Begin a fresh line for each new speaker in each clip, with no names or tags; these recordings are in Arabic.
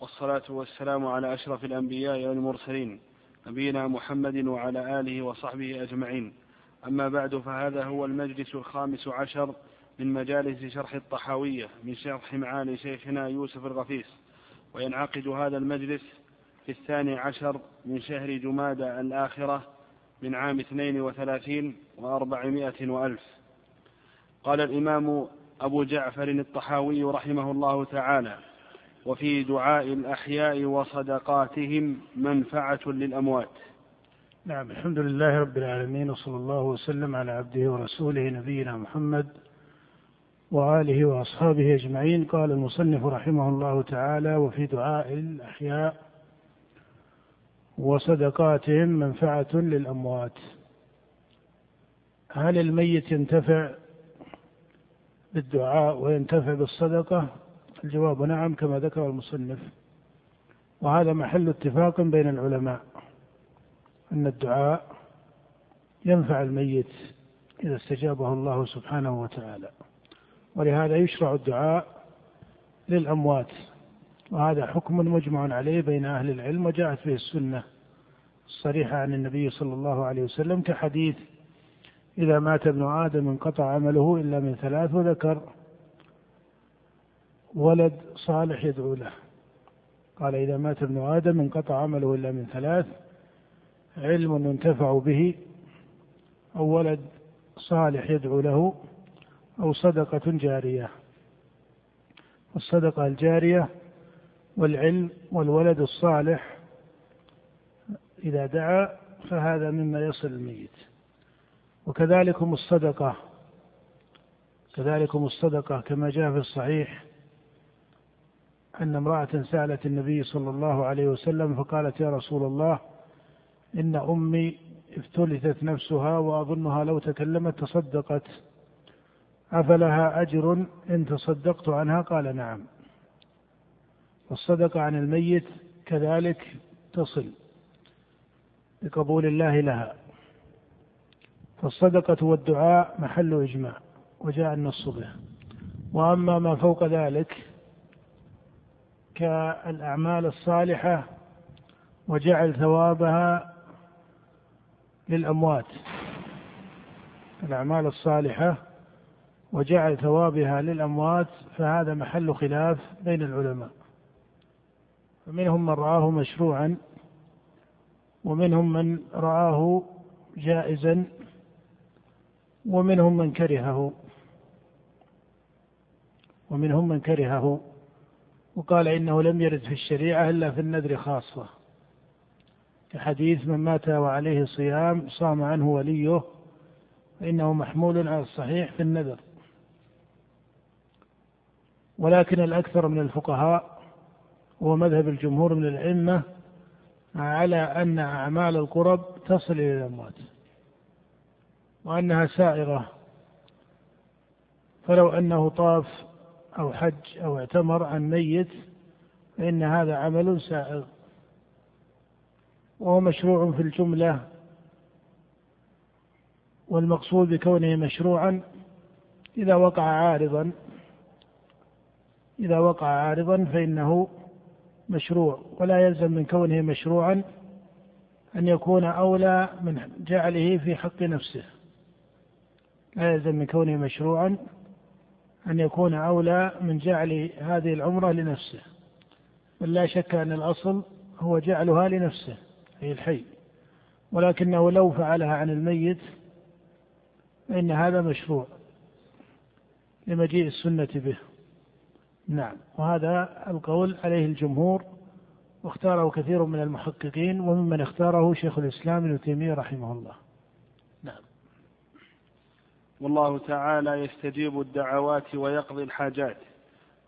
والصلاة والسلام على أشرف الأنبياء والمرسلين نبينا محمد وعلى آله وصحبه أجمعين. أما بعد فهذا هو المجلس الخامس عشر من مجالس شرح الطحاوية من شرح معالي شيخنا يوسف الغفيس وينعقد هذا المجلس في الثاني عشر من شهر جمادى الآخرة من عام اثنين وثلاثين وأربعمائة وألف. قال الإمام أبو جعفر الطحاوي رحمه الله تعالى وفي دعاء الأحياء وصدقاتهم منفعة للأموات.
نعم الحمد لله رب العالمين وصلى الله وسلم على عبده ورسوله نبينا محمد وآله وأصحابه أجمعين. قال المصنف رحمه الله تعالى وفي دعاء الأحياء وصدقاتهم منفعة للأموات. هل الميت ينتفع بالدعاء وينتفع بالصدقة؟ الجواب. نعم كما ذكر المصنف. وهذا محل اتفاق بين العلماء. أن الدعاء ينفع الميت إذا استجابه الله سبحانه وتعالى. ولهذا يشرع الدعاء للأموات. وهذا حكم مجمع عليه بين أهل العلم وجاءت به السنة الصريحة عن النبي صلى الله عليه وسلم كحديث إذا مات ابن آدم انقطع عمله إلا من ثلاث وذكر ولد صالح يدعو له. قال إذا مات ابن آدم انقطع عمله إلا من ثلاث. علم ينتفع به. أو ولد صالح يدعو له. أو صدقة جارية. الصدقة الجارية والعلم والولد الصالح إذا دعا فهذا مما يصل الميت. وكذلكم الصدقة. كذلكم الصدقة كما جاء في الصحيح. أن امرأة سألت النبي صلى الله عليه وسلم فقالت يا رسول الله إن أمي افتلتت نفسها وأظنها لو تكلمت تصدقت. أفلها أجر إن تصدقت عنها؟ قال نعم. والصدقة عن الميت كذلك تصل بقبول الله لها. فالصدقة والدعاء محل إجماع وجاء النص به. وأما ما فوق ذلك كالأعمال الصالحة وجعل ثوابها للأموات. الأعمال الصالحة وجعل ثوابها للأموات فهذا محل خلاف بين العلماء. فمنهم من رآه مشروعا ومنهم من رآه جائزا ومنهم من كرهه. ومنهم من كرهه. وقال إنه لم يرد في الشريعة إلا في النذر خاصة. كحديث من مات وعليه صيام صام عنه وليه فإنه محمول على الصحيح في النذر ولكن الأكثر من الفقهاء هو مذهب الجمهور من الأئمة على أن أعمال القرب تصل إلى الأموات وأنها سائغة. فلو أنه طاف أو حج أو اعتمر عن ميت فإن هذا عمل سائغ. وهو مشروع في الجملة. والمقصود بكونه مشروعا إذا وقع عارضا. إذا وقع عارضا فإنه مشروع. ولا يلزم من كونه مشروعا أن يكون أولى من جعله في حق نفسه. لا يلزم من كونه مشروعا أن يكون أولى من جعل هذه العمرة لنفسه. بل لا شك أن الأصل هو جعلها لنفسه أي الحي. ولكنه لو فعلها عن الميت فإن هذا مشروع لمجيء السنة به. نعم وهذا القول عليه الجمهور واختاره كثير من المحققين وممن اختاره شيخ الإسلام ابن تيمية رحمه الله.
والله تعالى يستجيب الدعوات ويقضي الحاجات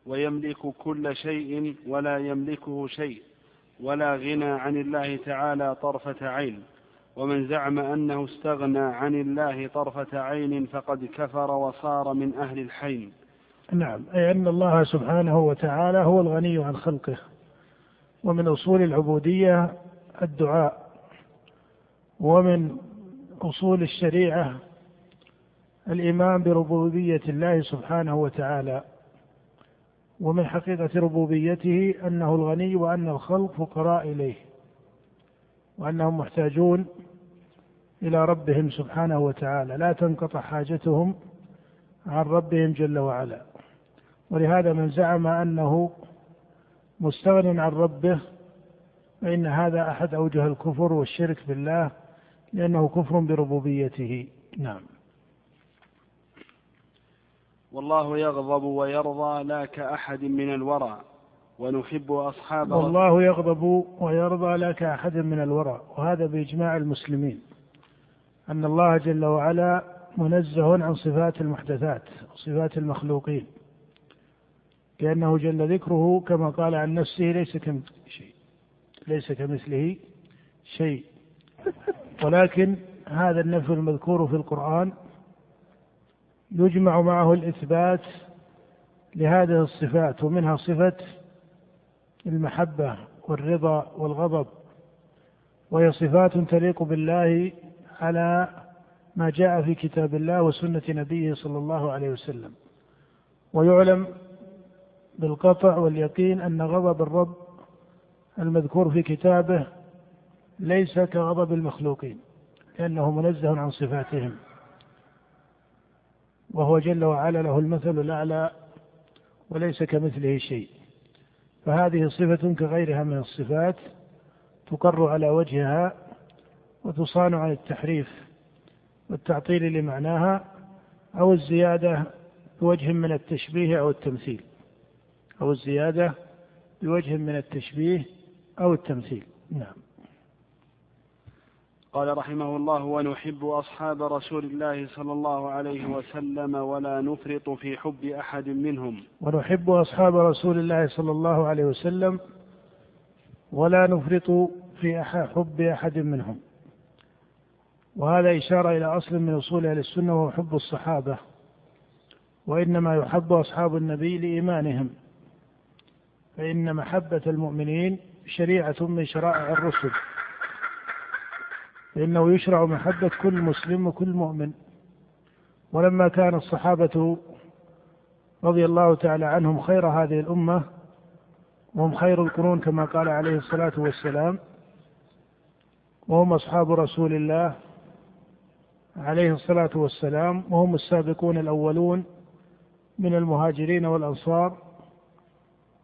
ويملك كل شيء ولا يملكه شيء ولا غنى عن الله تعالى طرفة عين ومن زعم أنه استغنى عن الله طرفة عين فقد كفر وصار من أهل الحين.
نعم أي أن الله سبحانه وتعالى هو الغني عن خلقه ومن أصول العبودية الدعاء ومن أصول الشريعة الإيمان بربوبية الله سبحانه وتعالى ومن حقيقة ربوبيته أنه الغني وأن الخلق فقراء إليه وأنهم محتاجون إلى ربهم سبحانه وتعالى. لا تنقطع حاجتهم عن ربهم جل وعلا. ولهذا من زعم أنه مستغن عن ربه فإن هذا أحد أوجه الكفر والشرك بالله لأنه كفر بربوبيته. نعم.
والله يغضب ويرضى لا كأحد من الورى ونحب أصحاب
والله يغضب ويرضى لا كأحد من الورى وهذا بإجماع المسلمين أن الله جل وعلا منزه عن صفات المحدثات وصفات المخلوقين لأنه جل ذكره كما قال عن نفسه ليس شيء ليس كمثله شيء ولكن هذا النفي المذكور في القرآن يجمع معه الإثبات لهذه الصفات ومنها صفة المحبة والرضا والغضب. وهي صفات تليق بالله على ما جاء في كتاب الله وسنة نبيه صلى الله عليه وسلم. ويعلم بالقطع واليقين أن غضب الرب المذكور في كتابه ليس كغضب المخلوقين لأنه منزه عن صفاتهم. وهو جل وعلا له المثل الأعلى وليس كمثله شيء. فهذه صفة كغيرها من الصفات تقر على وجهها وتصان عن التحريف والتعطيل لمعناها أو الزيادة بوجه من التشبيه أو التمثيل. أو الزيادة بوجه من التشبيه أو التمثيل. نعم.
قال رحمه الله ونحب أصحاب رسول الله صلى الله عليه وسلم ولا نفرط في حب أحد منهم.
ونحب أصحاب رسول الله صلى الله عليه وسلم ولا نفرط في حب أحد منهم. وهذا إشارة إلى أصل من أصول أهل السنة وهو حب الصحابة. وإنما يحب أصحاب النبي لإيمانهم. فإن محبة المؤمنين شريعة من شرائع الرسل. فإنه يشرع محبة كل مسلم وكل مؤمن. ولما كان الصحابة رضي الله تعالى عنهم خير هذه الأمة وهم خير القرون كما قال عليه الصلاة والسلام وهم أصحاب رسول الله عليه الصلاة والسلام وهم السابقون الأولون من المهاجرين والأنصار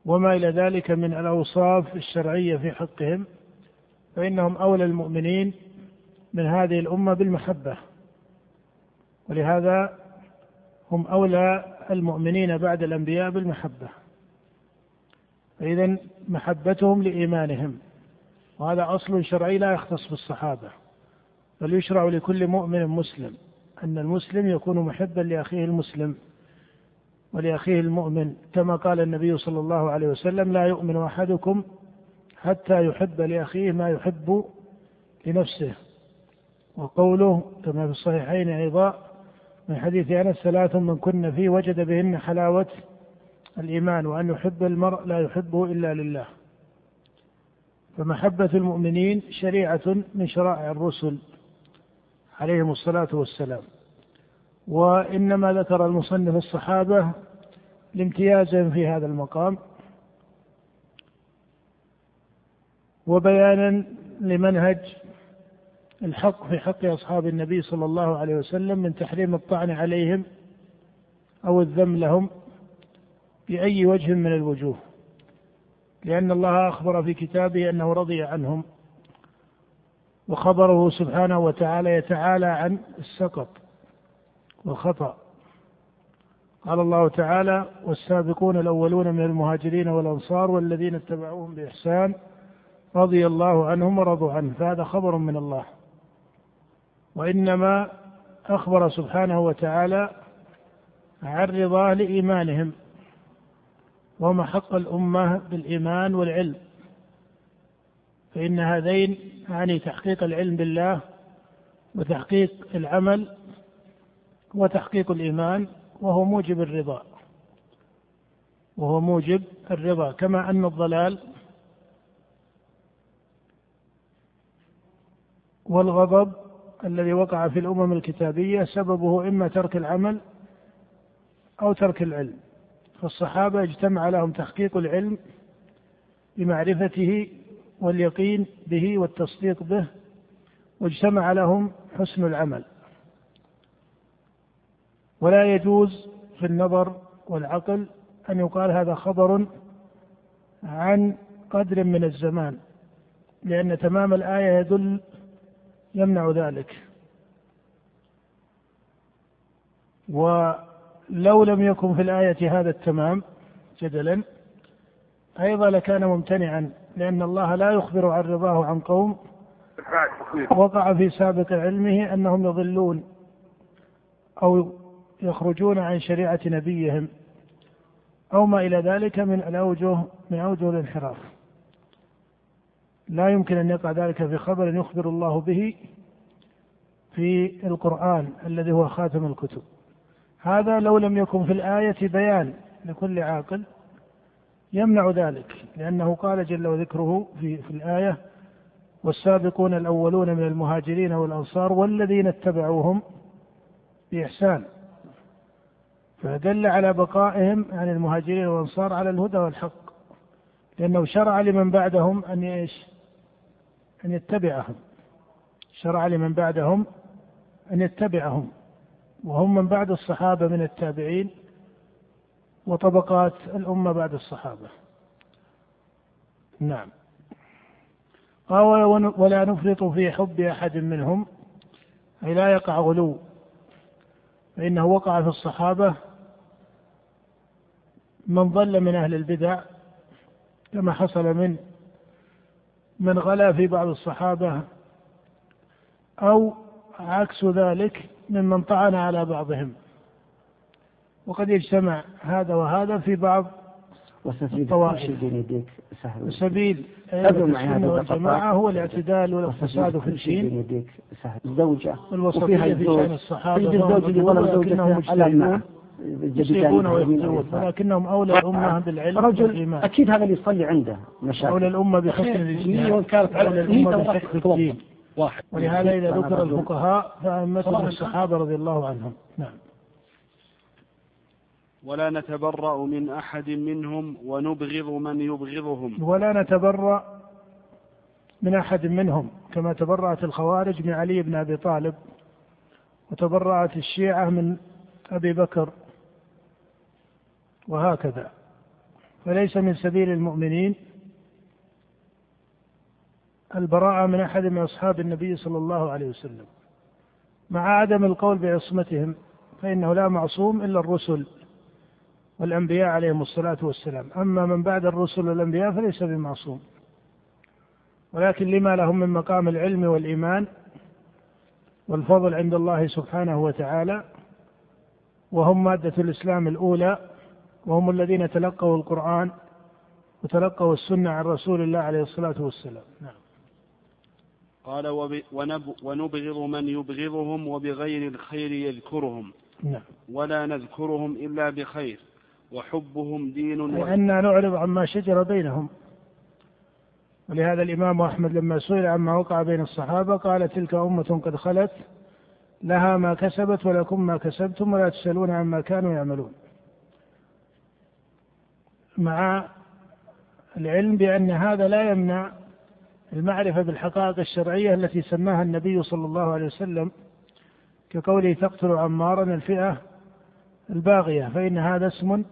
وما إلى ذلك من الأوصاف الشرعية في حقهم فإنهم أولى المؤمنين من هذه الأمة بالمحبة. ولهذا هم أولى المؤمنين بعد الأنبياء بالمحبة. فإذا محبتهم لإيمانهم وهذا أصل شرعي لا يختص بالصحابة بل يشرع لكل مؤمن مسلم أن المسلم يكون محبا لأخيه المسلم ولأخيه المؤمن. كما قال النبي صلى الله عليه وسلم لا يؤمن أحدكم حتى يحب لأخيه ما يحب لنفسه. وقوله كما في الصحيحين أيضا من حديث أنس ثلاث من كن فيه وجد بهن حلاوة الإيمان وأن يحب المرء لا يحبه إلا لله. فمحبة المؤمنين شريعة من شرائع الرسل عليهم الصلاة والسلام. وإنما ذكر المصنف الصحابة لامتيازهم في هذا المقام. وبيانا لمنهج الحق في حق أصحاب النبي صلى الله عليه وسلم من تحريم الطعن عليهم أو الذم لهم بأي وجه من الوجوه. لأن الله أخبر في كتابه أنه رضي عنهم وخبره سبحانه وتعالى يتعالى عن السقط والخطأ. قال الله تعالى والسابقون الأولون من المهاجرين والأنصار والذين اتبعوهم بإحسان رضي الله عنهم ورضوا عنه. فهذا خبر من الله. وإنما أخبر سبحانه وتعالى عن رضاه لإيمانهم وما حق الأمة بالإيمان والعلم. فإن هذين يعني تحقيق العلم بالله وتحقيق العمل وتحقيق الإيمان وهو موجب الرضا. وهو موجب الرضا كما أن الضلال والغضب الذي وقع في الأمم الكتابية سببه إما ترك العمل أو ترك العلم. فالصحابة اجتمع لهم تحقيق العلم بمعرفته واليقين به والتصديق به واجتمع لهم حسن العمل. ولا يجوز في النظر والعقل أن يقال هذا خبر عن قدر من الزمان لأن تمام الآية يدل يمنع ذلك. ولو لم يكن في الآية هذا التمام جدلا أيضا لكان ممتنعا لأن الله لا يخبر عن رضاه عن قوم. وقع في سابق علمه أنهم يضلون أو يخرجون عن شريعة نبيهم أو ما إلى ذلك من الأوجه من أوجه الانحراف. لا يمكن أن يقع ذلك في خبر يخبر الله به في القرآن الذي هو خاتم الكتب هذا لو لم يكن في الآية بيان لكل عاقل يمنع ذلك لأنه قال جل وذكره في, في الآية والسابقون الأولون من المهاجرين والأنصار والذين اتبعوهم بإحسان فدل على بقائهم عن المهاجرين والأنصار على الهدى والحق لأنه شرع لمن بعدهم أن إيش؟ أن يتبعهم شرع لمن بعدهم أن يتبعهم وهم من بعد الصحابة من التابعين وطبقات الأمة بعد الصحابة. نعم. قال ولا نفرط في حب أحد منهم أي لا يقع غلو فإنه وقع في الصحابة من ضل من أهل البدع كما حصل من من غلا في بعض الصحابة أو عكس ذلك ممن طعن على بعضهم. وقد يجتمع هذا وهذا في بعض الطوائف. سبيل السنة والجماعة هو الاعتدال والاقتصاد في الدين
الزوجة.
والوسطية في شأن الصحابة ولكنهم مجتهدون. يصيبون ويخطئون ولكنهم أولى الأمة بالعلم
رجل والإيمان أكيد هذا اللي يصلي عنده
مشاكل. أولى الأمة بحسن الاجتهاد أولى الأمة بفقه الدين ولهذا إذا ذكر الفقهاء فأئمتهم الصحابة رضي الله عنهم. نعم.
ولا نتبرأ من أحد منهم ونبغض من يبغضهم.
ولا نتبرأ من أحد منهم كما تبرأت الخوارج من علي بن أبي طالب وتبرأت الشيعة من أبي بكر وهكذا. فليس من سبيل المؤمنين البراءة من أحد من أصحاب النبي صلى الله عليه وسلم. مع عدم القول بعصمتهم فإنه لا معصوم إلا الرسل والأنبياء عليهم الصلاة والسلام. أما من بعد الرسل والأنبياء فليس بمعصوم. ولكن لما لهم من مقام العلم والإيمان والفضل عند الله سبحانه وتعالى وهم مادة الإسلام الأولى وهم الذين تلقوا القرآن وتلقوا السنة عن رسول الله عليه الصلاة والسلام. نعم.
قال ونبغض من يبغضهم وبغير الخير يذكرهم.
نعم.
ولا نذكرهم إلا بخير. وحبهم دين
لأننا نعرض عما شجر بينهم. ولهذا الإمام أحمد لما سئل عما وقع بين الصحابة قال تلك أمة قد خلت لها ما كسبت ولكم ما كسبتم ولا تسألون عما كانوا يعملون. مع العلم بأن هذا لا يمنع المعرفة بالحقائق الشرعية التي سماها النبي صلى الله عليه وسلم كقوله تقتل عمارا الفئة الباغية فإن هذا اسم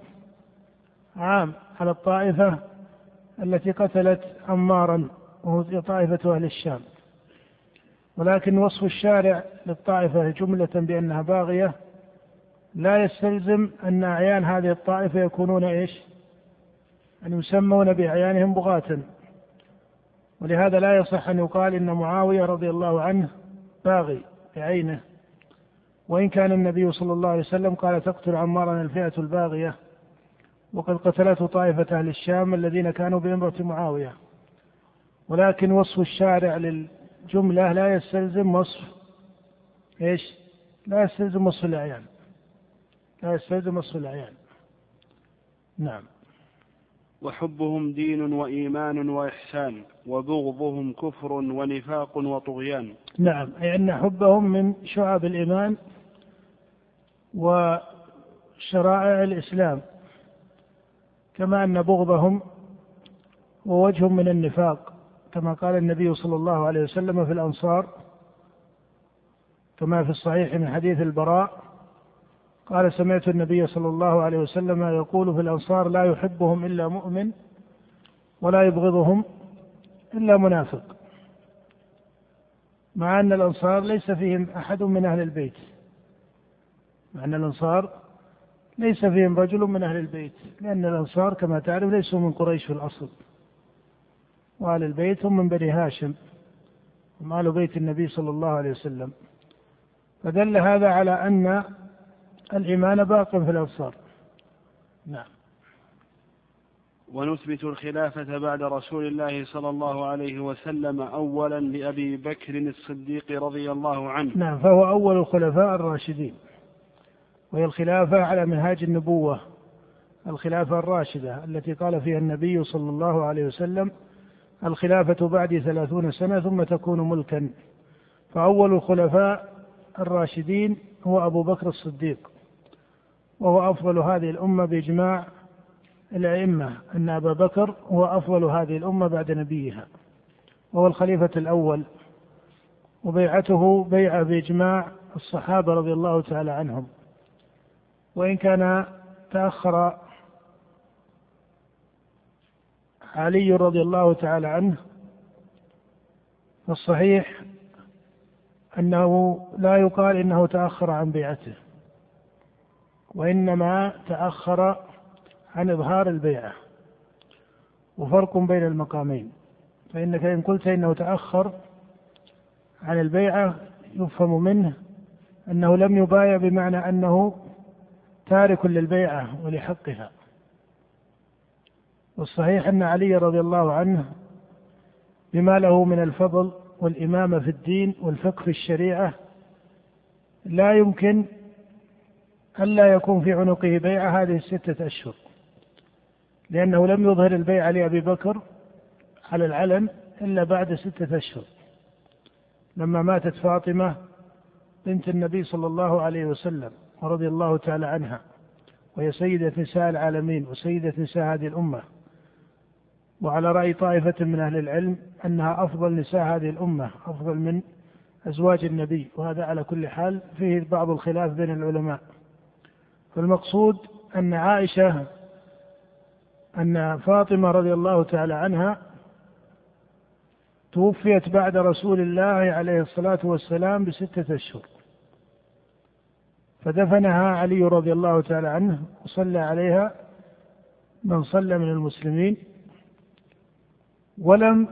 عام على الطائفة التي قتلت عمارا وهو طائفة أهل الشام. ولكن وصف الشارع للطائفة جملة بأنها باغية لا يستلزم أن أعيان هذه الطائفة يكونون إيش؟ أن يسمون بأعيانهم بغاة. ولهذا لا يصح أن يقال إن معاوية رضي الله عنه باغي بعينه. وإن كان النبي صلى الله عليه وسلم قال تقتل عمارا الفئة الباغية وقد قتلته طائفة أهل الشام الذين كانوا بإمرة معاوية. ولكن وصف الشارع للجملة لا يستلزم وصف إيش؟ لا يستلزم وصف الأعيان. لا يستلزم وصف الأعيان. نعم.
وحبهم دين وإيمان وإحسان وبغضهم كفر ونفاق وطغيان.
نعم أي أن حبهم من شعب الإيمان وشرائع الإسلام كما أن بغضهم ووجه من النفاق كما قال النبي صلى الله عليه وسلم في الأنصار كما في الصحيح من حديث البراء قال سمعت النبي صلى الله عليه وسلم يقول في الأنصار لا يحبهم إلا مؤمن ولا يبغضهم إلا منافق. مع أن الأنصار ليس فيهم أحد من أهل البيت. مع أن الأنصار ليس فيهم رجل من أهل البيت. لأن الأنصار كما تعرف ليسوا من قريش في الأصل. وأهل البيت هم من بني هاشم. هم أهل بيت النبي صلى الله عليه وسلم. فدل هذا على أن الإيمان باق في الأبصار. نعم.
ونثبت الخلافة بعد رسول الله صلى الله عليه وسلم أولا لأبي بكر الصديق رضي الله عنه.
نعم فهو أول الخلفاء الراشدين. وهي الخلافة على منهاج النبوة الخلافة الراشدة التي قال فيها النبي صلى الله عليه وسلم الخلافة بعد ثلاثون سنة ثم تكون ملكا. فأول الخلفاء الراشدين هو أبو بكر الصديق. وهو أفضل هذه الأمة بإجماع الأئمة. أن أبا بكر هو أفضل هذه الأمة بعد نبيها وهو الخليفة الأول وبيعته بيعة بإجماع الصحابة رضي الله تعالى عنهم. وإن كان تأخر علي رضي الله تعالى عنه فالصحيح أنه لا يقال إنه تأخر عن بيعته. وإنما تأخر عن إظهار البيعة وفرق بين المقامين. فإنك إن قلت إنه تأخر عن البيعة يفهم منه أنه لم يبايع بمعنى أنه تارك للبيعة ولحقها. والصحيح أن علي رضي الله عنه بما له من الفضل والإمامة في الدين والفقه في الشريعة لا يمكن ألا يكون في عنقه بيعة هذه الستة أشهر. لأنه لم يظهر البيعة لأبي بكر على العلن إلا بعد ستة أشهر. لما ماتت فاطمة بنت النبي صلى الله عليه وسلم ورضي الله تعالى عنها وهي سيدة نساء العالمين وسيدة نساء هذه الأمة. وعلى رأي طائفة من أهل العلم أنها أفضل نساء هذه الأمة أفضل من أزواج النبي وهذا على كل حال فيه بعض الخلاف بين العلماء. فالمقصود أن عائشة أن فاطمة رضي الله تعالى عنها توفيت بعد رسول الله عليه الصلاة والسلام بستة أشهر. فدفنها علي رضي الله تعالى عنه وصلى عليها من صلى من المسلمين. ولم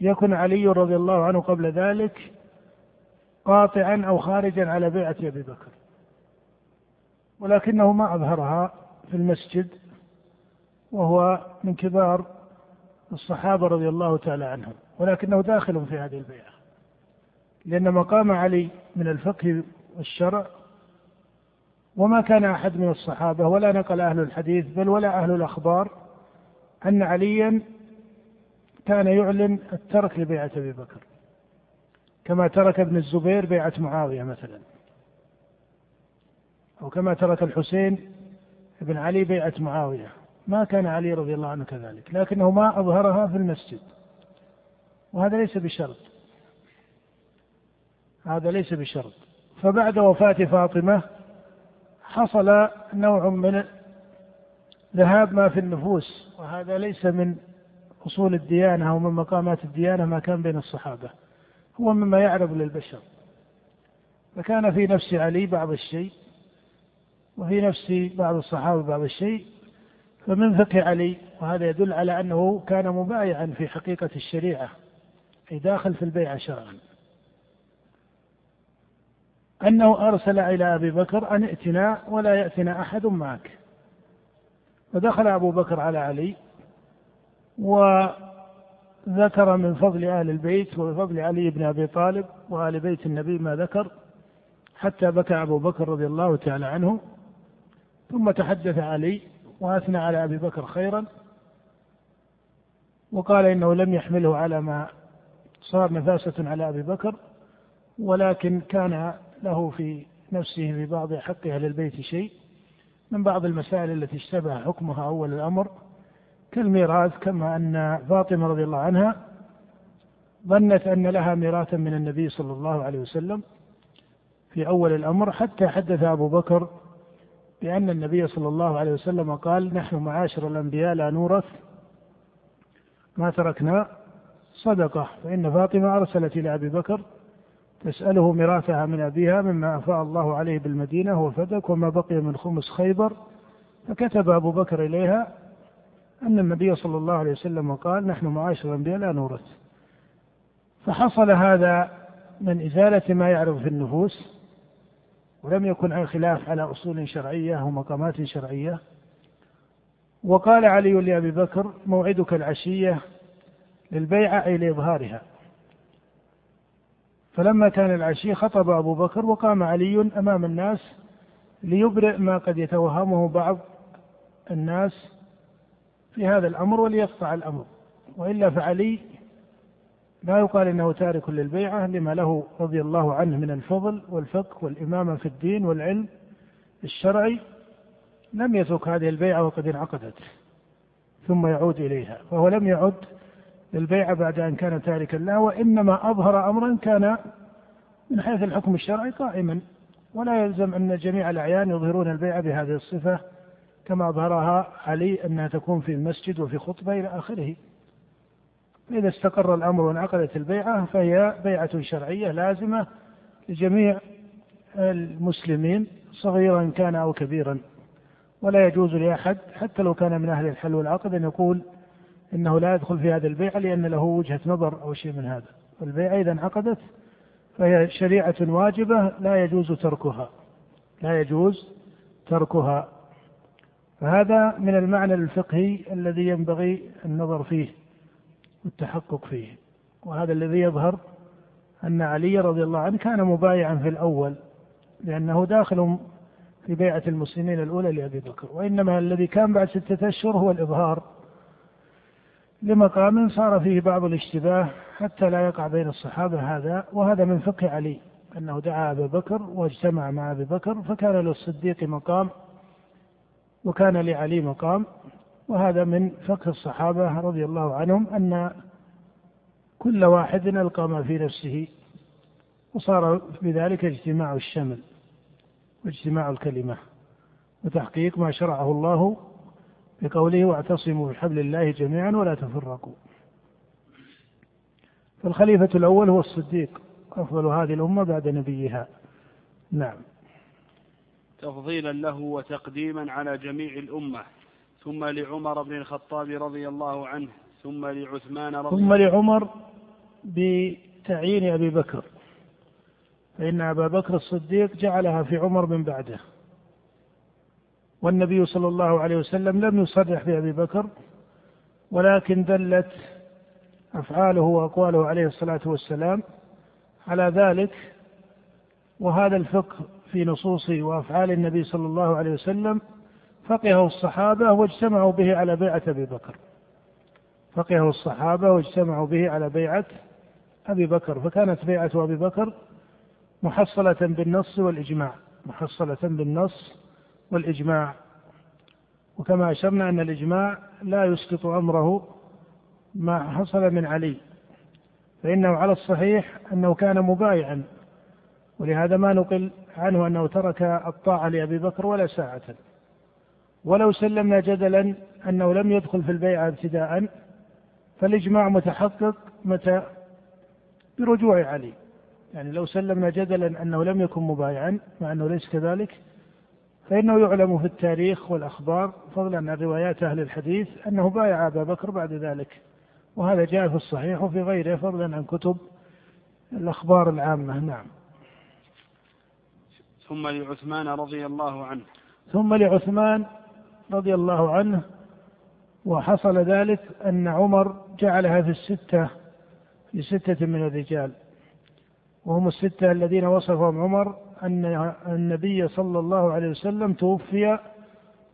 يكن علي رضي الله عنه قبل ذلك قاطعا أو خارجا على بيعة أبي بكر. ولكنه ما أظهرها في المسجد وهو من كبار الصحابة رضي الله تعالى عنهم ولكنه داخل في هذه البيعه لأن مقام علي من الفقه والشرع وما كان أحد من الصحابة ولا نقل أهل الحديث بل ولا أهل الأخبار أن عليا كان يعلن الترك لبيعة أبي بكر كما ترك ابن الزبير بيعة معاوية مثلا. أو كما ترك الحسين بن علي بيعة معاوية. ما كان علي رضي الله عنه كذلك لكنه ما أظهرها في المسجد. وهذا ليس بشرط. هذا ليس بشرط. فبعد وفاة فاطمة حصل نوع من ذهاب ما في النفوس وهذا ليس من أصول الديانة أو من مقامات الديانة ما كان بين الصحابة. هو مما يعرف للبشر. فكان في نفس علي بعض الشيء وفي نفس بعض الصحابة بعض الشيء فمن فقه علي وهذا يدل على أنه كان مبايعا في حقيقة الشريعة أي داخل في البيعة شرعا. أنه أرسل إلى أبي بكر أن ائتنا ولا يأتنا أحد معك. فدخل أبو بكر على علي وذكر من فضل أهل البيت وفضل علي بن أبي طالب وآل بيت النبي ما ذكر حتى بكى أبو بكر رضي الله تعالى عنه. ثم تحدث علي وأثنى على أبي بكر خيرا وقال إنه لم يحمله على ما صار نفاسة على أبي بكر ولكن كان له في نفسه في بعض حق أهل البيت شيء من بعض المسائل التي اشتبه حكمها أول الأمر كالميراث كما أن فاطمة رضي الله عنها ظنت أن لها ميراثا من النبي صلى الله عليه وسلم في أول الأمر حتى حدث أبو بكر بأن النبي صلى الله عليه وسلم قال نحن معاشر الأنبياء لا نورث ما تركنا صدقة فإن فاطمة أرسلت إلى أبي بكر تسأله ميراثها من أبيها مما أفاء الله عليه بالمدينة وفدك وما بقي من خمس خيبر. فكتب أبو بكر إليها أن النبي صلى الله عليه وسلم قال نحن معاشر الأنبياء لا نورث. فحصل هذا من إزالة ما يعرف في النفوس. ولم يكن عن خلاف على أصول شرعية ومقامات شرعية. وقال علي لأبي بكر موعدك العشية للبيعة أي لإظهارها. فلما كان العشي خطب أبو بكر وقام علي أمام الناس ليبرئ ما قد يتوهمه بعض الناس في هذا الأمر وليقطع الأمر. وإلا فعلي لا يقال إنه تارك للبيعة لما له رضي الله عنه من الفضل والفقه والإمامة في الدين والعلم الشرعي لم يترك هذه البيعة وقد انعقدت ثم يعود إليها فهو لم يعد للبيعة بعد أن كان تاركا لها وإنما أظهر أمرا كان من حيث الحكم الشرعي قائما. ولا يلزم أن جميع الأعيان يظهرون البيعة بهذه الصفة كما أظهرها علي أنها تكون في المسجد وفي خطبة إلى آخره. فإذا استقر الأمر وانعقدت البيعة فهي بيعة شرعية لازمة لجميع المسلمين صغيرا كان أو كبيرا. ولا يجوز لأحد حتى لو كان من أهل الحل والعقد أن يقول إنه لا يدخل في هذه البيعة لأن له وجهة نظر أو شيء من هذا. البيعة إذا انعقدت فهي شريعة واجبة لا يجوز تركها. لا يجوز تركها. فهذا من المعنى الفقهي الذي ينبغي النظر فيه. والتحقق فيه. وهذا الذي يظهر أن علي رضي الله عنه كان مبايعا في الأول لأنه داخل في بيعة المسلمين الأولى لأبي بكر. وإنما الذي كان بعد ستة أشهر هو الإظهار لمقام صار فيه بعض الاشتباه حتى لا يقع بين الصحابة هذا. وهذا من فقه علي أنه دعا أبا بكر واجتمع مع أبي بكر فكان للصديق مقام وكان لعلي مقام. وهذا من فقه الصحابة رضي الله عنهم أن كل واحد ألقى ما في نفسه وصار بذلك اجتماع الشمل واجتماع الكلمة وتحقيق ما شرعه الله بقوله واعتصموا بحبل الله جميعا ولا تفرقوا. فالخليفة الأول هو الصديق أفضل هذه الأمة بعد نبيها. نعم.
تفضيلا له وتقديما على جميع الأمة. ثم لعمر بن الخطاب رضي الله عنه ثم لعثمان رضي
ثم لعمر بتعيين أبي بكر. فإن أبا بكر الصديق جعلها في عمر من بعده. والنبي صلى الله عليه وسلم لم يصرح بأبي بكر ولكن دلت أفعاله وأقواله عليه الصلاة والسلام على ذلك. وهذا الفقه في نصوص وأفعال النبي صلى الله عليه وسلم فقهه الصحابة واجتمعوا به على بيعة أبي بكر. فقهه الصحابة واجتمعوا به على بيعة أبي بكر. فكانت بيعة أبي بكر محصلة بالنص والإجماع محصلة بالنص والإجماع. وكما أشرنا أن الإجماع لا يسقط أمره ما حصل من علي فإنه على الصحيح أنه كان مبايعا. ولهذا ما نقل عنه أنه ترك الطاعة لأبي بكر ولا ساعة. ولو سلمنا جدلا أنه لم يدخل في البيعة ابتداء فالإجماع متحقق متى؟ برجوع علي. يعني لو سلمنا جدلا أنه لم يكن مبايعا مع أنه ليس كذلك فإنه يعلم في التاريخ والأخبار فضلا عن روايات أهل الحديث أنه بايع أبا بكر بعد ذلك. وهذا جاء في الصحيح وفي غيره فضلا عن كتب الأخبار العامة. نعم.
ثم لعثمان رضي الله عنه.
ثم لعثمان رضي الله عنه وحصل ذلك أن عمر جعلها في الستة في ستة من الرجال. وهم الستة الذين وصفهم عمر أن النبي صلى الله عليه وسلم توفي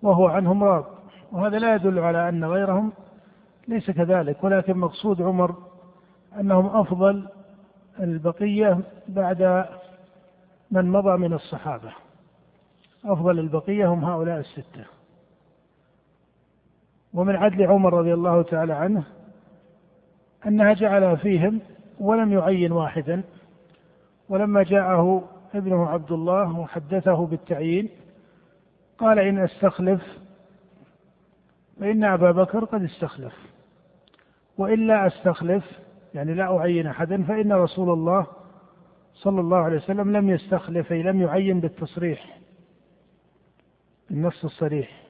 وهو عنهم راض. وهذا لا يدل على أن غيرهم ليس كذلك ولكن مقصود عمر أنهم أفضل البقية بعد من مضى من الصحابة. أفضل البقية هم هؤلاء الستة. ومن عدل عمر رضي الله تعالى عنه أنها جعل فيهم ولم يعين واحدا ولما جاءه ابنه عبد الله وحدثه بالتعيين قال إن أستخلف فإن أبا بكر قد استخلف وإلا أستخلف يعني لا أعين أحدا فإن رسول الله صلى الله عليه وسلم لم يستخلف أي لم يعين بالتصريح النص الصريح.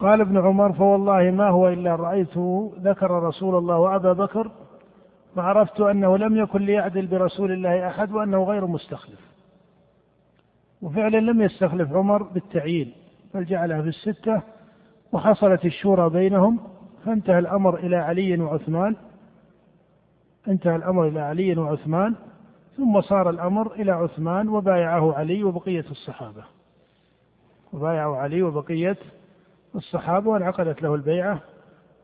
قال ابن عمر فوالله ما هو إلا رأيته ذكر رسول الله وأبا بكر فعرفت أنه لم يكن ليعدل برسول الله أحد وأنه غير مستخلف. وفعلا لم يستخلف عمر بالتعيين بل جعلها في الستة وحصلت الشورى بينهم فانتهى الأمر إلى علي وعثمان انتهى الأمر إلى علي وعثمان ثم صار الأمر إلى عثمان وبايعه علي وبقية الصحابة. وبايعه علي وبقية الصحابة وانعقدت له البيعة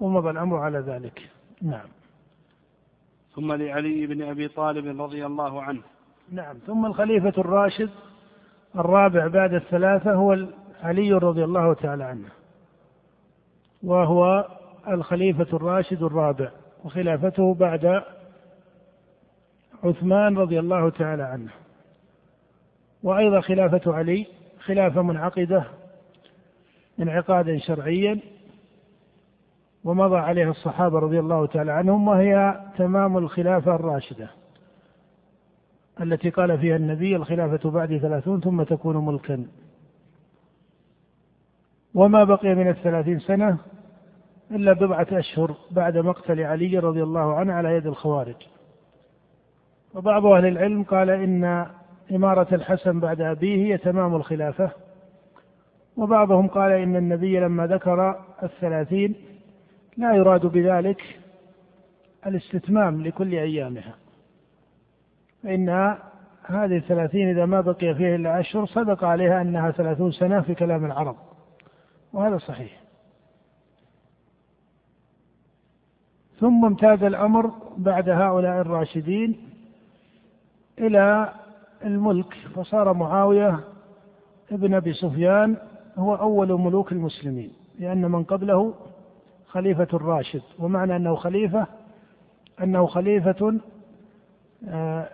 ومضى الأمر على ذلك. نعم.
ثم لعلي بن أبي طالب رضي الله عنه.
نعم. ثم الخليفة الراشد الرابع بعد الثلاثة هو علي رضي الله تعالى عنه. وهو الخليفة الراشد الرابع وخلافته بعد عثمان رضي الله تعالى عنه. وأيضا خلافة علي خلافة منعقدة انعقادا شرعيا ومضى عليها الصحابة رضي الله تعالى عنهم وهي تمام الخلافة الراشدة التي قال فيها النبي الخلافة بعد ثلاثون ثم تكون ملكا. وما بقي من الثلاثين سنة إلا بضعة أشهر بعد مقتل علي رضي الله عنه على يد الخوارج. وبعض أهل العلم قال إن إمارة الحسن بعد أبيه هي تمام الخلافة وبعضهم قال إن النبي لما ذكر الثلاثين لا يراد بذلك الاستتمام لكل أيامها فإن هذه الثلاثين إذا ما بقي فيها إلا أشهر صدق عليها أنها ثلاثون سنة في كلام العرب وهذا صحيح. ثم امتاز الأمر بعد هؤلاء الراشدين إلى الملك فصار معاوية ابن أبي سفيان هو أول ملوك المسلمين لأن من قبله خليفة راشد ومعنى أنه خليفة أنه خليفة آه،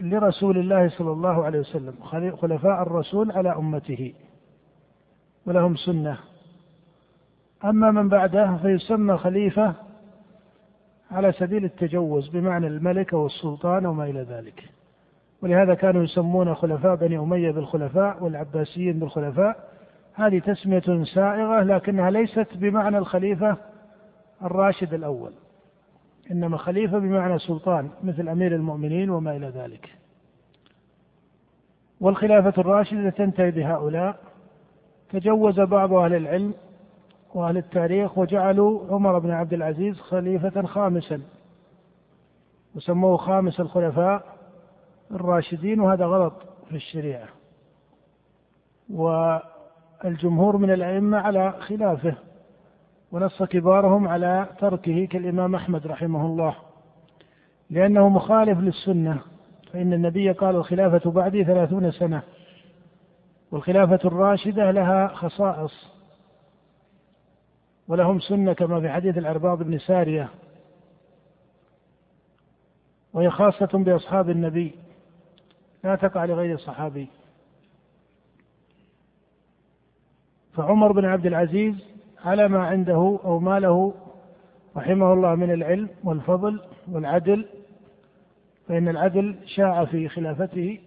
لرسول الله صلى الله عليه وسلم خلفاء الرسول على أمته ولهم سنة. أما من بعده فيسمى خليفة على سبيل التجوز بمعنى الملك أو السلطان أو ما إلى ذلك. ولهذا كانوا يسمون خلفاء بني أمية بالخلفاء والعباسيين بالخلفاء هذه تسمية سائغة لكنها ليست بمعنى الخليفة الراشد الأول إنما خليفة بمعنى سلطان مثل أمير المؤمنين وما إلى ذلك. والخلافة الراشدة تنتهي بهؤلاء. تجوز بعض أهل العلم وأهل التاريخ وجعلوا عمر بن عبد العزيز خليفة خامسا وسموه خامس الخلفاء الراشدين وهذا غلط في الشريعة. والجمهور من الأئمة على خلافه ونص كبارهم على تركه كالإمام أحمد رحمه الله. لأنه مخالف للسنة فإن النبي قال الخلافة بعدي ثلاثون سنة والخلافة الراشدة لها خصائص ولهم سنة كما في حديث العرباض بن سارية وهي خاصة بأصحاب النبي لا تقع لغير الصحابي. فعمر بن عبد العزيز على ما عنده أو ما له رحمه الله من العلم والفضل والعدل فإن العدل شاع في خلافته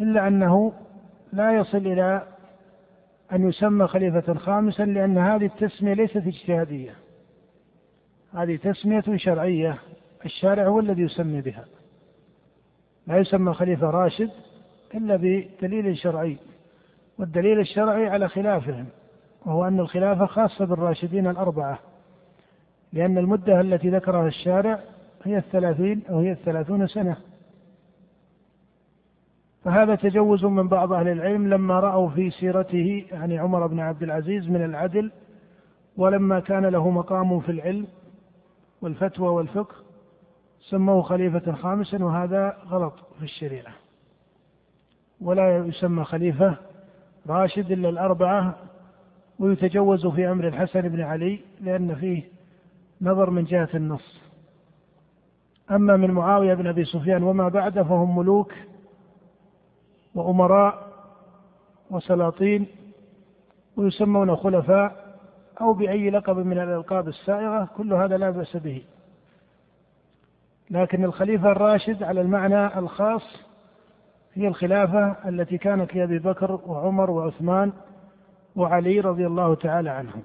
إلا أنه لا يصل إلى أن يسمى خليفة خامسا لأن هذه التسمية ليست اجتهادية. هذه تسمية شرعية الشارع هو الذي يسمي بها. لا يسمى خليفة راشد إلا بدليل شرعي. والدليل الشرعي على خلافهم وهو أن الخلافة خاصة بالراشدين الأربعة لأن المدة التي ذكرها الشارع هي الثلاثين أو هي الثلاثون سنة. فهذا تجوز من بعض أهل العلم لما رأوا في سيرته يعني عمر بن عبد العزيز من العدل ولما كان له مقام في العلم والفتوى والفقه سموه خليفة خامسا وهذا غلط في الشريعة. ولا يسمى خليفة راشد إلا الأربعة ويتجوز في أمر الحسن بن علي لأن فيه نظر من جهة النص. أما من معاوية بن أبي سفيان وما بعده فهم ملوك وأمراء وسلاطين ويسمون خلفاء أو بأي لقب من الألقاب السائغة كل هذا لا بأس به. لكن الخليفة الراشد على المعنى الخاص هي الخلافة التي كانت لأبي بكر وعمر وعثمان وعلي رضي الله تعالى عنهم.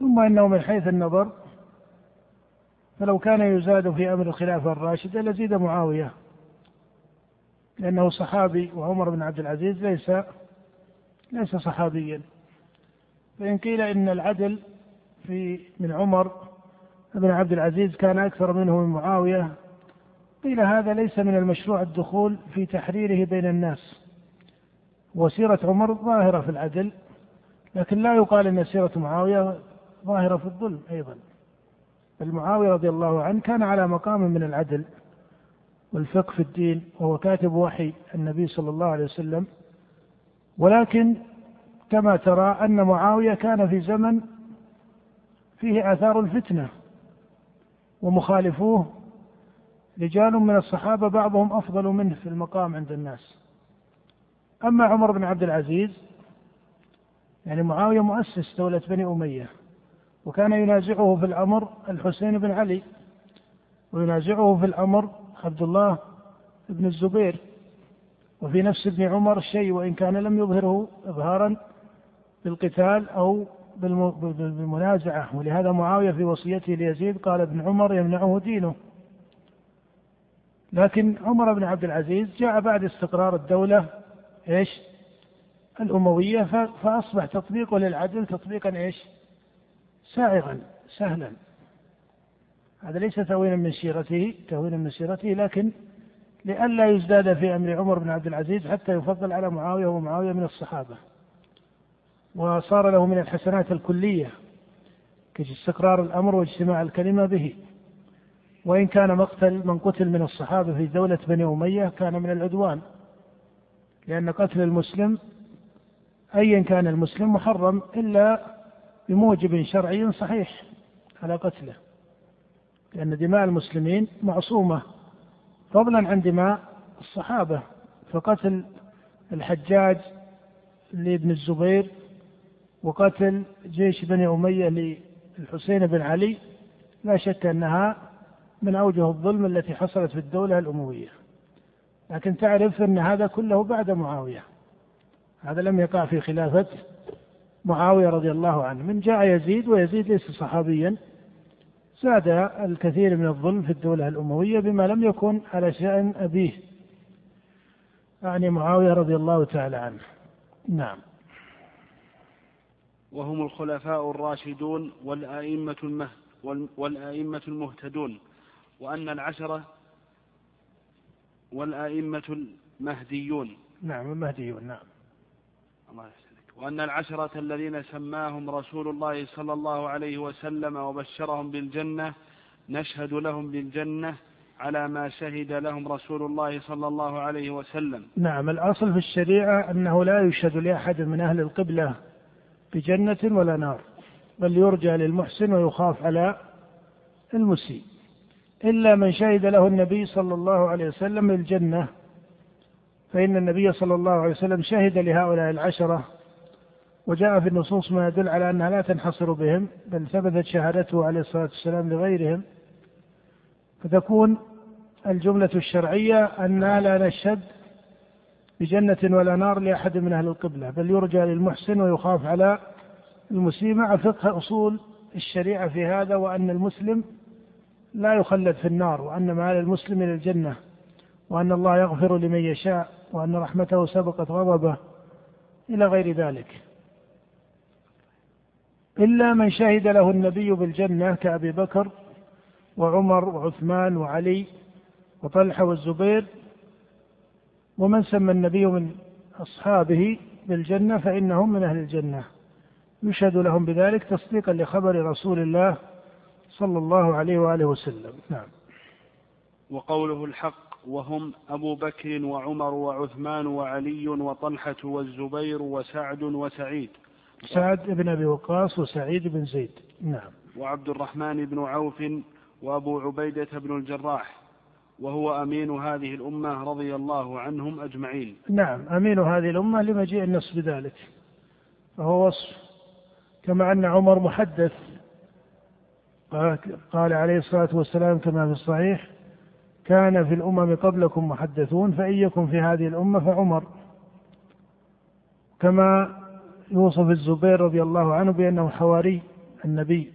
ثم إنه من حيث النظر فلو كان يزاد في أمر الخلافة الراشدة لزيد معاوية لأنه صحابي وعمر بن عبد العزيز ليس ليس صحابيا. فإن قيل إن العدل في من عمر بن عبد العزيز كان أكثر منه من معاوية قيل هذا ليس من المشروع الدخول في تحريره بين الناس. وسيرة عمر ظاهرة في العدل لكن لا يقال أن سيرة معاوية ظاهرة في الظلم أيضا. بل معاوية رضي الله عنه كان على مقام من العدل والفقه في الدين وهو كاتب وحي النبي صلى الله عليه وسلم. ولكن كما ترى أن معاوية كان في زمن فيه آثار الفتنة ومخالفوه رجال من الصحابة بعضهم أفضل منه في المقام عند الناس. أما عمر بن عبد العزيز يعني معاوية مؤسس دولة بني أمية وكان ينازعه في الأمر الحسين بن علي وينازعه في الأمر عبد الله بن الزبير وفي نفس ابن عمر شيء وإن كان لم يظهره إظهارا بالقتال أو بالمنازعة. ولهذا معاوية في وصيته ليزيد قال ابن عمر يمنعه دينه. لكن عمر بن عبد العزيز جاء بعد استقرار الدولة إيش؟ الأموية فأصبح تطبيقه للعدل تطبيقا إيش؟ سائغا سهلا هذا ليس تهوينا من سيرته تهوينا من سيرته لكن لئلا يزداد في أمر عمر بن عبد العزيز حتى يفضل على معاوية ومعاوية من الصحابة وصار له من الحسنات الكلية كاستقرار الأمر واجتماع الكلمة به وإن كان مقتل من قتل من الصحابة في دولة بني أمية كان من العدوان. لأن قتل المسلم أيا كان المسلم محرم إلا بموجب شرعي صحيح على قتله. لأن دماء المسلمين معصومة. فضلا عن دماء الصحابة. فقتل الحجاج لابن الزبير وقتل جيش بني أمية للحسين بن علي لا شك أنها من أوجه الظلم التي حصلت في الدولة الأموية. لكن تعرف أن هذا كله بعد معاوية. هذا لم يقع في خلافة معاوية رضي الله عنه. من جاء يزيد ويزيد ليس صحابيا. زاد الكثير من الظلم في الدولة الأموية بما لم يكن على شأن أبيه. يعني معاوية رضي الله تعالى عنه. نعم.
وهم الخلفاء الراشدون والأئمة والأئمة المهتدون. وأن العشرة والأئمة المهديون.
نعم المهديون نعم.
الله يسلمك وأن العشرة الذين سماهم رسول الله صلى الله عليه وسلم وبشرهم بالجنة نشهد لهم بالجنة على ما شهد لهم رسول الله صلى الله عليه وسلم.
نعم الأصل في الشريعة أنه لا يشهد لأحد من أهل القبلة بجنة ولا نار بل يرجى للمحسن ويخاف على المسيء. إلا من شهد له النبي صلى الله عليه وسلم الجنة فإن النبي صلى الله عليه وسلم شهد لهؤلاء العشرة وجاء في النصوص ما يدل على أنها لا تنحصر بهم بل ثبتت شهادته عليه الصلاة والسلام لغيرهم. فتكون الجملة الشرعية أن لا نشهد بجنة ولا نار لأحد من أهل القبلة بل يرجى للمحسن ويخاف على المسيء مع فقه أصول الشريعة في هذا وأن المسلم لا يخلد في النار وأن مآل المسلم إلى الجنة وأن الله يغفر لمن يشاء وأن رحمته سبقت غضبه إلى غير ذلك. إلا من شهد له النبي بالجنة كأبي بكر وعمر وعثمان وعلي وطلحة والزبير ومن سمى النبي من أصحابه بالجنة فإنهم من أهل الجنة. يشهد لهم بذلك تصديقا لخبر رسول الله صلى الله عليه وآله وسلم. نعم.
وقوله الحق وهم أبو بكر وعمر وعثمان وعلي وطلحة والزبير وسعد وسعيد.
سعد بن أبي وقاص وسعيد بن زيد. نعم.
وعبد الرحمن بن عوف وأبو عبيدة بن الجراح. وهو أمين هذه الأمة رضي الله عنهم أجمعين.
نعم. أمين هذه الأمة لمجيء النص بذلك فهو وصف. كما أن عمر محدث. قال عليه الصلاة والسلام كما في الصحيح كان في الأمم قبلكم محدثون فإن يكن في هذه الأمة فعمر. كما يوصف الزبير رضي الله عنه بأنه حواري النبي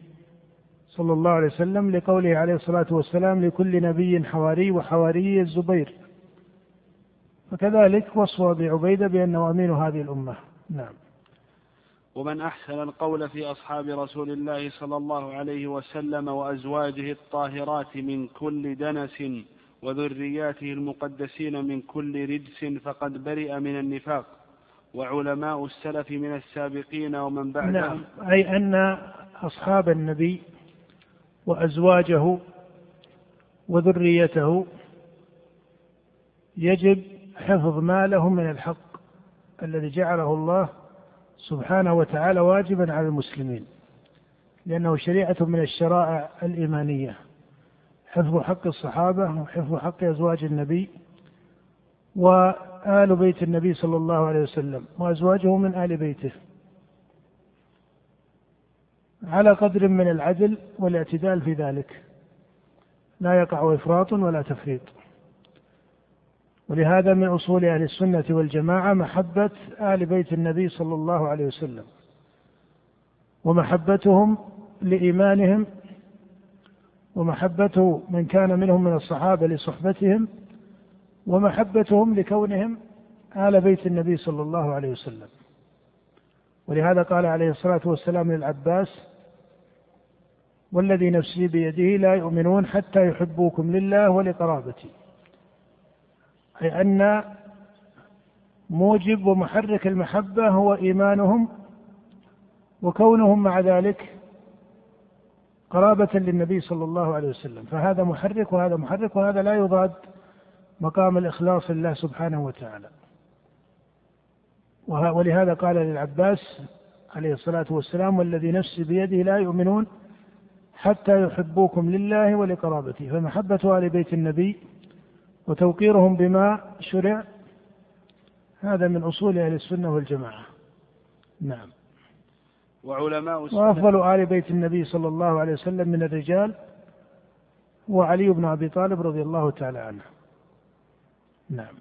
صلى الله عليه وسلم لقوله عليه الصلاة والسلام لكل نبي حواري وحواري الزبير. فكذلك وصف أبي عبيدة بأنه أمين هذه الأمة. نعم.
ومن أحسن القول في أصحاب رسول الله صلى الله عليه وسلم وأزواجه الطاهرات من كل دنس وذرياته المقدسين من كل رجس فقد برئ من النفاق وعلماء السلف من السابقين ومن بعدهم.
نعم أي أن أصحاب النبي وأزواجه وذريته يجب حفظ ما لهم من الحق الذي جعله الله سبحانه وتعالى واجبا على المسلمين لأنه شريعة من الشرائع الإيمانية حفظ حق الصحابة وحفظ حق أزواج النبي وآل بيت النبي صلى الله عليه وسلم وأزواجه من آل بيته. على قدر من العدل والاعتدال في ذلك لا يقع إفراط ولا تفريط. ولهذا من أصول أهل السنة والجماعة محبة آل بيت النبي صلى الله عليه وسلم ومحبتهم لإيمانهم ومحبة من كان منهم من الصحابة لصحبتهم ومحبتهم لكونهم آل بيت النبي صلى الله عليه وسلم. ولهذا قال عليه الصلاة والسلام للعباس والذي نفسي بيده لا يؤمنون حتى يحبوكم لله ولقرابتي أي أن موجب ومحرك المحبة هو إيمانهم وكونهم مع ذلك قرابة للنبي صلى الله عليه وسلم. فهذا محرك وهذا محرك وهذا لا يضاد مقام الإخلاص لله سبحانه وتعالى. ولهذا قال للعباس عليه الصلاة والسلام والذي نفسي بيده لا يؤمنون حتى يحبوكم لله ولقرابته. فمحبة آل بيت النبي وتوقيرهم بما شرع هذا من أصول أهل السنة والجماعة. نعم.
وعلماء
السنة. وأفضل آل بيت النبي صلى الله عليه وسلم من الرجال هو علي بن أبي طالب رضي الله تعالى عنه. نعم.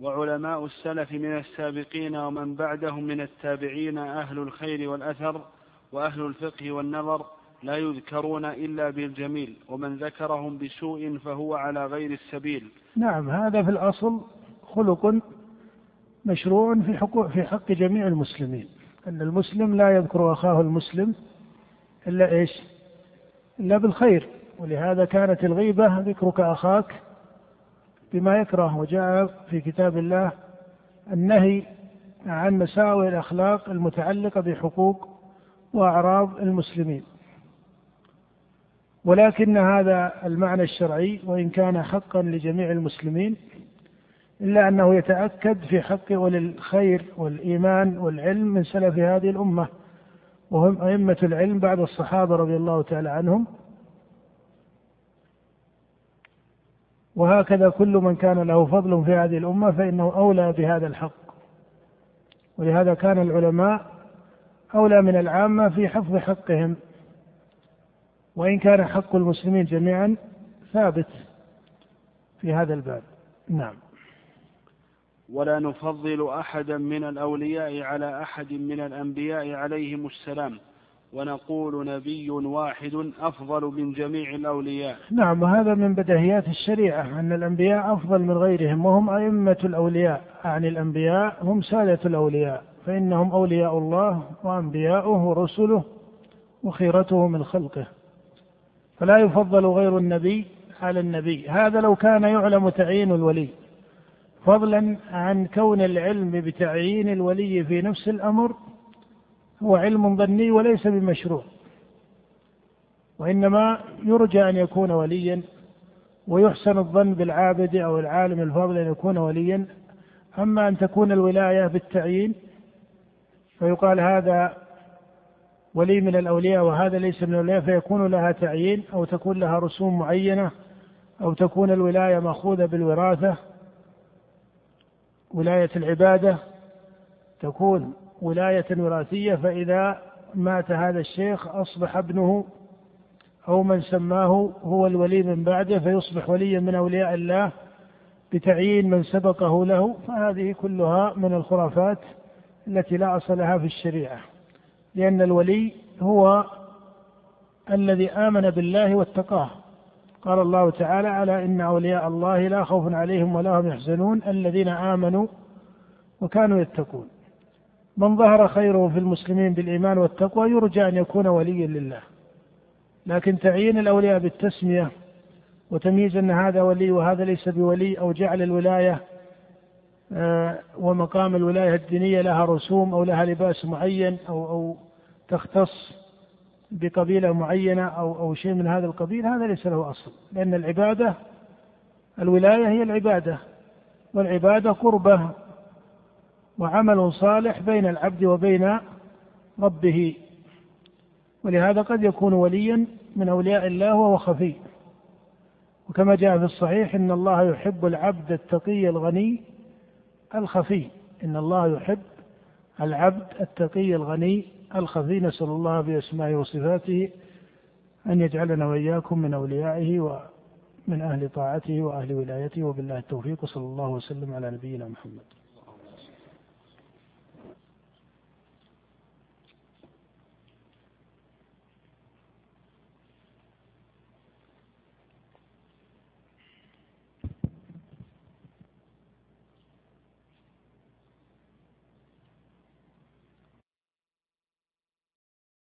وعلماء السلف من السابقين ومن بعدهم من التابعين أهل الخير والأثر وأهل الفقه والنظر لا يذكرون إلا بالجميل ومن ذكرهم بسوء فهو على غير السبيل.
نعم هذا في الأصل خلق مشروع في حقوق في حق جميع المسلمين. أن المسلم لا يذكر أخاه المسلم إلا إيش؟ إلا بالخير. ولهذا كانت الغيبة ذكرك أخاك بما يكره. وجاء في كتاب الله النهي عن مساوئ الأخلاق المتعلقة بحقوق وأعراض المسلمين. ولكن هذا المعنى الشرعي وإن كان حقا لجميع المسلمين إلا أنه يتأكد في حق أولي الخير والإيمان والعلم من سلف هذه الأمة. وهم أئمة العلم بعد الصحابة رضي الله تعالى عنهم. وهكذا كل من كان له فضل في هذه الأمة فإنه أولى بهذا الحق. ولهذا كان العلماء أولى من العامة في حفظ حقهم. وإن كان حق المسلمين جميعا ثابت في هذا الباب. نعم.
ولا نفضل أحدا من الأولياء على أحد من الأنبياء عليهم السلام ونقول نبي واحد أفضل من جميع الأولياء.
نعم وهذا من بدهيات الشريعة أن الأنبياء أفضل من غيرهم وهم أئمة الأولياء. عن الأنبياء هم سادة الأولياء فإنهم أولياء الله وأنبياؤه ورسله وخيرته من خلقه. فلا يفضل غير النبي على النبي. هذا لو كان يعلم تعيين الولي. فضلا عن كون العلم بتعيين الولي في نفس الأمر هو علم ظني وليس بمشروع. وإنما يرجى أن يكون وليا ويحسن الظن بالعابد أو العالم الفاضل أن يكون وليا. أما أن تكون الولاية بالتعيين فيقال هذا ولي من الأولياء وهذا ليس من الأولياء فيكون لها تعيين أو تكون لها رسوم معينة أو تكون الولاية مأخوذة بالوراثة. ولاية العبادة تكون ولاية وراثية فإذا مات هذا الشيخ أصبح ابنه أو من سماه هو الولي من بعده فيصبح وليا من أولياء الله بتعيين من سبقه له. فهذه كلها من الخرافات التي لا أصل لها في الشريعة. لأن الولي هو الذي آمن بالله واتقاه. قال الله تعالى على إن أولياء الله لا خوف عليهم ولا هم يحزنون الذين آمنوا وكانوا يتقون. من ظهر خيره في المسلمين بالإيمان والتقوى يرجى أن يكون وليا لله. لكن تعيين الأولياء بالتسمية وتمييز أن هذا ولي وهذا ليس بولي أو جعل الولاية آه، ومقام الولاية الدينية لها رسوم أو لها لباس معين أو أو تختص بقبيلة معينة أو أو شيء من هذا القبيل هذا ليس له أصل لأن العبادة الولاية هي العبادة والعبادة قربة وعمل صالح بين العبد وبين ربه ولهذا قد يكون وليا من أولياء الله وهو خفي. وكما جاء في الصحيح إن الله يحب العبد التقي الغني الخفي إن الله يحب العبد التقي الغني الخفي نسأل الله بأسمائه وصفاته أن يجعلنا وإياكم من أوليائه ومن أهل طاعته وأهل ولايته وبالله التوفيق وصلى الله وسلم على نبينا محمد.